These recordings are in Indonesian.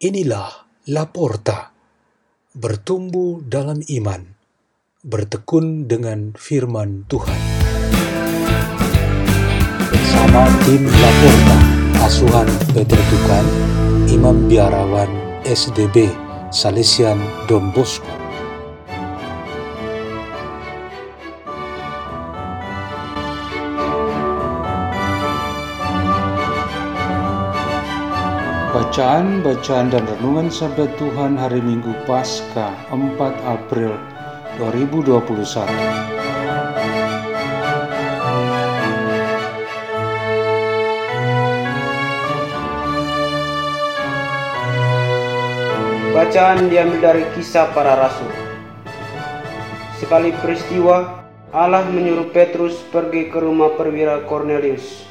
Inilah Laporta, bertumbuh dalam iman, bertekun dengan firman Tuhan. Bersama tim Laporta, asuhan Peter Tukan, Imam Biarawan SDB, Salesian Don Bosco. Bacaan-bacaan dan renungan Sabda Tuhan hari Minggu Paskah 4 April 2021. Bacaan diambil dari kisah para rasul. Sekali peristiwa, Allah menyuruh Petrus pergi ke rumah perwira Cornelius.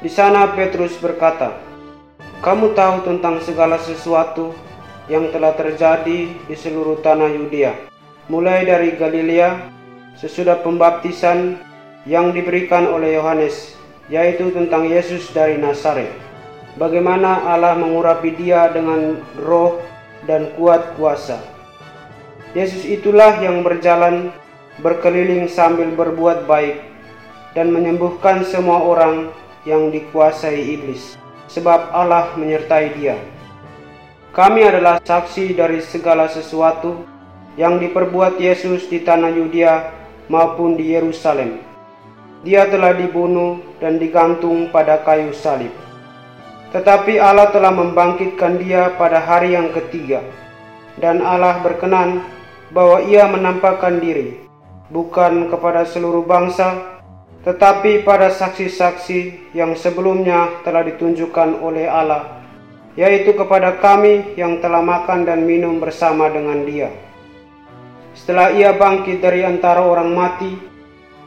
Di sana Petrus berkata, kamu tahu tentang segala sesuatu yang telah terjadi di seluruh tanah Yudea, mulai dari Galilea sesudah pembaptisan yang diberikan oleh Yohanes, yaitu tentang Yesus dari Nazaret. Bagaimana Allah mengurapi dia dengan roh dan kuat kuasa. Yesus itulah yang berjalan berkeliling sambil berbuat baik dan menyembuhkan semua orang yang dikuasai iblis sebab Allah menyertai dia. Kami adalah saksi dari segala sesuatu yang diperbuat Yesus di tanah Yudea maupun di Yerusalem. Dia telah dibunuh dan digantung pada kayu salib. Tetapi Allah telah membangkitkan dia pada hari yang ketiga, dan Allah berkenan bahwa ia menampakkan diri, bukan kepada seluruh bangsa, tetapi pada saksi-saksi yang sebelumnya telah ditunjukkan oleh Allah, yaitu kepada kami yang telah makan dan minum bersama dengan Dia. Setelah Ia bangkit dari antara orang mati,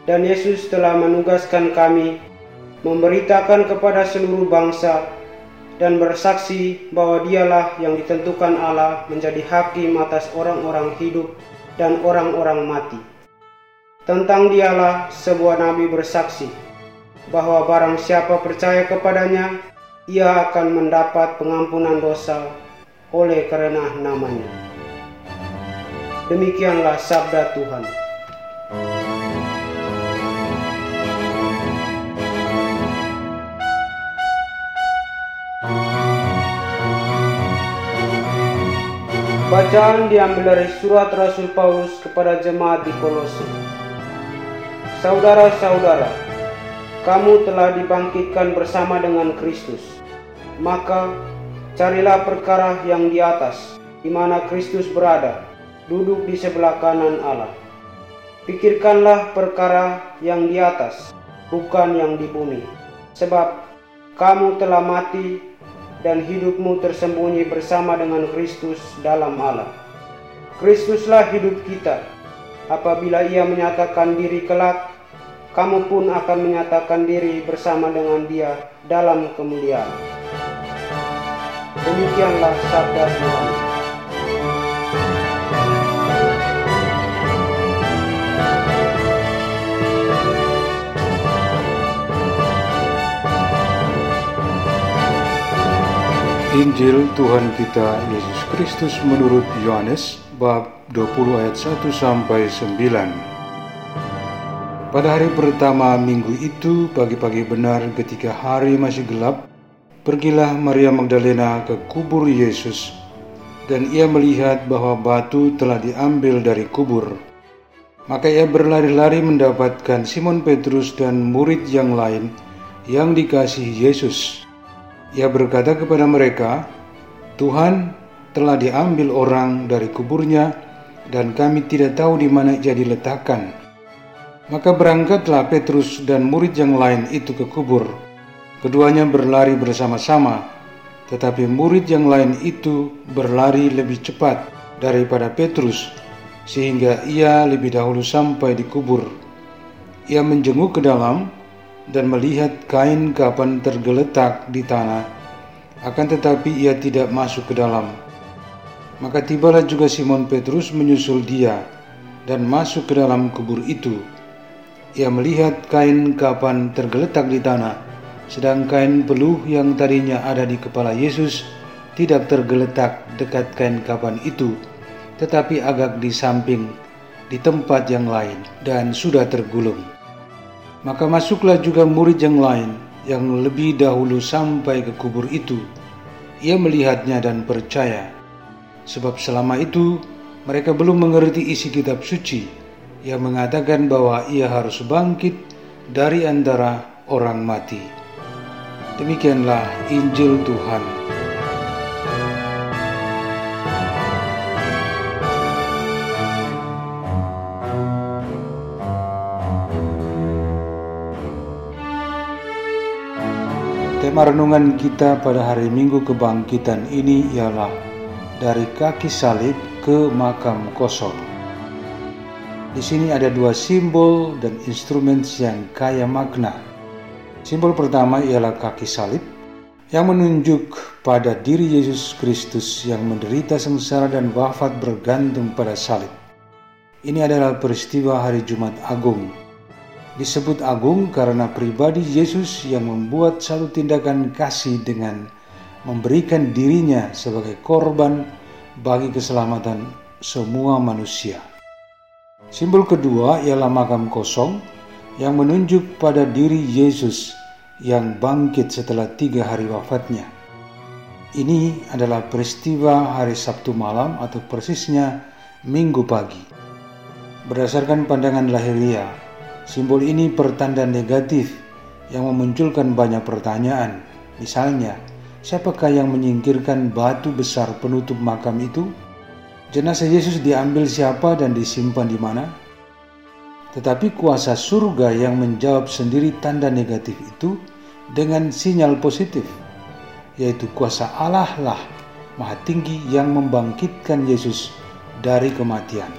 dan Yesus telah menugaskan kami memberitakan kepada seluruh bangsa dan bersaksi bahwa Dialah yang ditentukan Allah menjadi hakim atas orang-orang hidup dan orang-orang mati. Tentang dialah sebuah nabi bersaksi bahwa barang siapa percaya kepadanya, ia akan mendapat pengampunan dosa oleh karena namanya. Demikianlah sabda Tuhan. Bacaan diambil dari surat Rasul Paulus kepada jemaat di Kolose. Saudara-saudara, kamu telah dibangkitkan bersama dengan Kristus. Maka carilah perkara yang di atas, di mana Kristus berada, duduk di sebelah kanan Allah. Pikirkanlah perkara yang di atas, bukan yang di bumi. Sebab kamu telah mati dan hidupmu tersembunyi bersama dengan Kristus dalam Allah. Kristuslah hidup kita. Apabila ia menyatakan diri kelak kamu pun akan menyatakan diri bersama dengan dia dalam kemuliaan. Demikianlah sabda Tuhan. Injil Tuhan kita Yesus Kristus menurut Yohanes bab 20 ayat 1 sampai 9. Pada hari pertama minggu itu, pagi-pagi benar ketika hari masih gelap, pergilah Maria Magdalena ke kubur Yesus, dan ia melihat bahwa batu telah diambil dari kubur. Maka ia berlari-lari mendapatkan Simon Petrus dan murid yang lain yang dikasihi Yesus. Ia berkata kepada mereka, "Tuhan telah diambil orang dari kuburnya, dan kami tidak tahu di mana ia diletakkan." Maka berangkatlah Petrus dan murid yang lain itu ke kubur. Keduanya berlari bersama-sama, tetapi murid yang lain itu berlari lebih cepat daripada Petrus, sehingga ia lebih dahulu sampai di kubur. Ia menjenguk ke dalam dan melihat kain kapan tergeletak di tanah, akan tetapi ia tidak masuk ke dalam. Maka tibalah juga Simon Petrus menyusul dia dan masuk ke dalam kubur itu ia melihat kain kapan tergeletak di tanah, sedang kain peluh yang tadinya ada di kepala Yesus tidak tergeletak dekat kain kapan itu, tetapi agak di samping di tempat yang lain dan sudah tergulung. Maka masuklah juga murid yang lain yang lebih dahulu sampai ke kubur itu. Ia melihatnya dan percaya, sebab selama itu mereka belum mengerti isi kitab suci yang mengatakan bahwa ia harus bangkit dari antara orang mati. Demikianlah Injil Tuhan. Tema renungan kita pada hari Minggu Kebangkitan ini ialah dari kaki salib ke makam kosong. Di sini ada dua simbol dan instrumen yang kaya makna. Simbol pertama ialah kaki salib yang menunjuk pada diri Yesus Kristus yang menderita sengsara dan wafat bergantung pada salib. Ini adalah peristiwa hari Jumat Agung disebut agung karena pribadi Yesus yang membuat satu tindakan kasih dengan memberikan dirinya sebagai korban bagi keselamatan semua manusia. Simbol kedua ialah makam kosong yang menunjuk pada diri Yesus yang bangkit setelah tiga hari wafatnya. Ini adalah peristiwa hari Sabtu malam atau persisnya Minggu pagi. Berdasarkan pandangan lahiriah, Simbol ini pertanda negatif yang memunculkan banyak pertanyaan. Misalnya, siapakah yang menyingkirkan batu besar penutup makam itu? Jenazah Yesus diambil siapa dan disimpan di mana? Tetapi kuasa surga yang menjawab sendiri tanda negatif itu dengan sinyal positif, yaitu kuasa Allah lah Maha Tinggi yang membangkitkan Yesus dari kematian.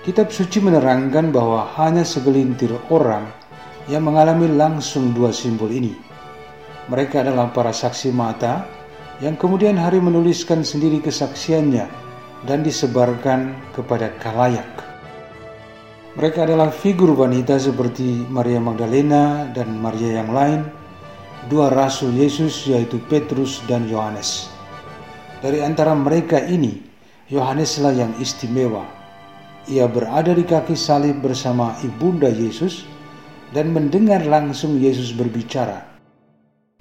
Kitab suci menerangkan bahwa hanya segelintir orang yang mengalami langsung dua simbol ini. Mereka adalah para saksi mata yang kemudian hari menuliskan sendiri kesaksiannya dan disebarkan kepada kalayak. Mereka adalah figur wanita seperti Maria Magdalena dan Maria yang lain, dua rasul Yesus yaitu Petrus dan Yohanes. Dari antara mereka ini, Yohaneslah yang istimewa ia berada di kaki salib bersama ibunda Yesus dan mendengar langsung Yesus berbicara.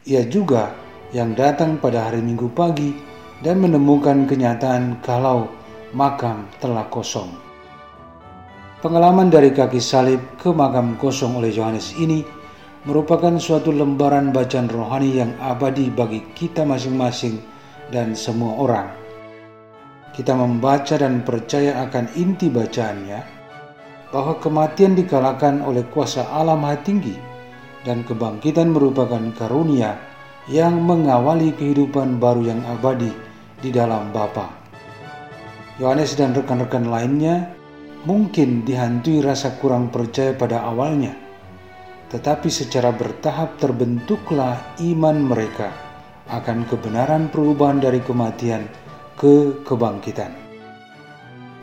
Ia juga yang datang pada hari Minggu pagi dan menemukan kenyataan kalau makam telah kosong. Pengalaman dari kaki salib ke makam kosong oleh Yohanes ini merupakan suatu lembaran bacaan rohani yang abadi bagi kita masing-masing dan semua orang kita membaca dan percaya akan inti bacaannya, bahwa kematian dikalahkan oleh kuasa Allah Maha Tinggi dan kebangkitan merupakan karunia yang mengawali kehidupan baru yang abadi di dalam Bapa. Yohanes dan rekan-rekan lainnya mungkin dihantui rasa kurang percaya pada awalnya, tetapi secara bertahap terbentuklah iman mereka akan kebenaran perubahan dari kematian ke kebangkitan.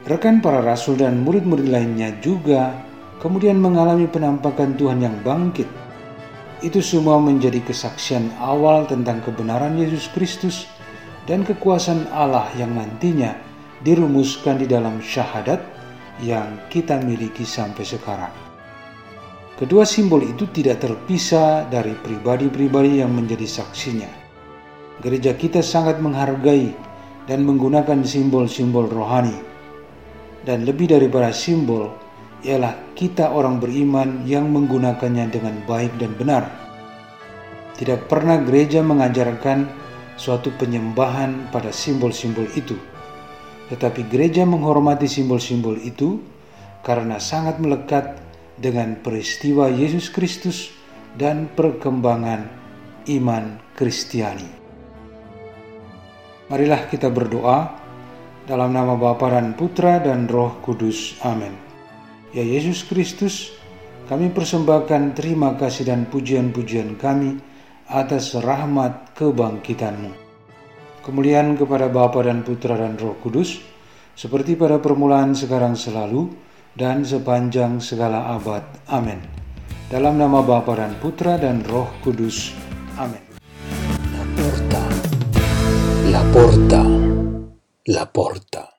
Rekan para rasul dan murid-murid lainnya juga kemudian mengalami penampakan Tuhan yang bangkit. Itu semua menjadi kesaksian awal tentang kebenaran Yesus Kristus dan kekuasaan Allah yang nantinya dirumuskan di dalam syahadat yang kita miliki sampai sekarang. Kedua simbol itu tidak terpisah dari pribadi-pribadi yang menjadi saksinya. Gereja kita sangat menghargai dan menggunakan simbol-simbol rohani. Dan lebih daripada simbol, ialah kita orang beriman yang menggunakannya dengan baik dan benar. Tidak pernah gereja mengajarkan suatu penyembahan pada simbol-simbol itu, tetapi gereja menghormati simbol-simbol itu karena sangat melekat dengan peristiwa Yesus Kristus dan perkembangan iman Kristiani. Marilah kita berdoa dalam nama Bapa dan Putra dan Roh Kudus. Amin. Ya Yesus Kristus, kami persembahkan terima kasih dan pujian-pujian kami atas rahmat kebangkitanmu. Kemuliaan kepada Bapa dan Putra dan Roh Kudus, seperti pada permulaan sekarang selalu, dan sepanjang segala abad. Amin. Dalam nama Bapa dan Putra dan Roh Kudus. Amin. La Porta. La Porta.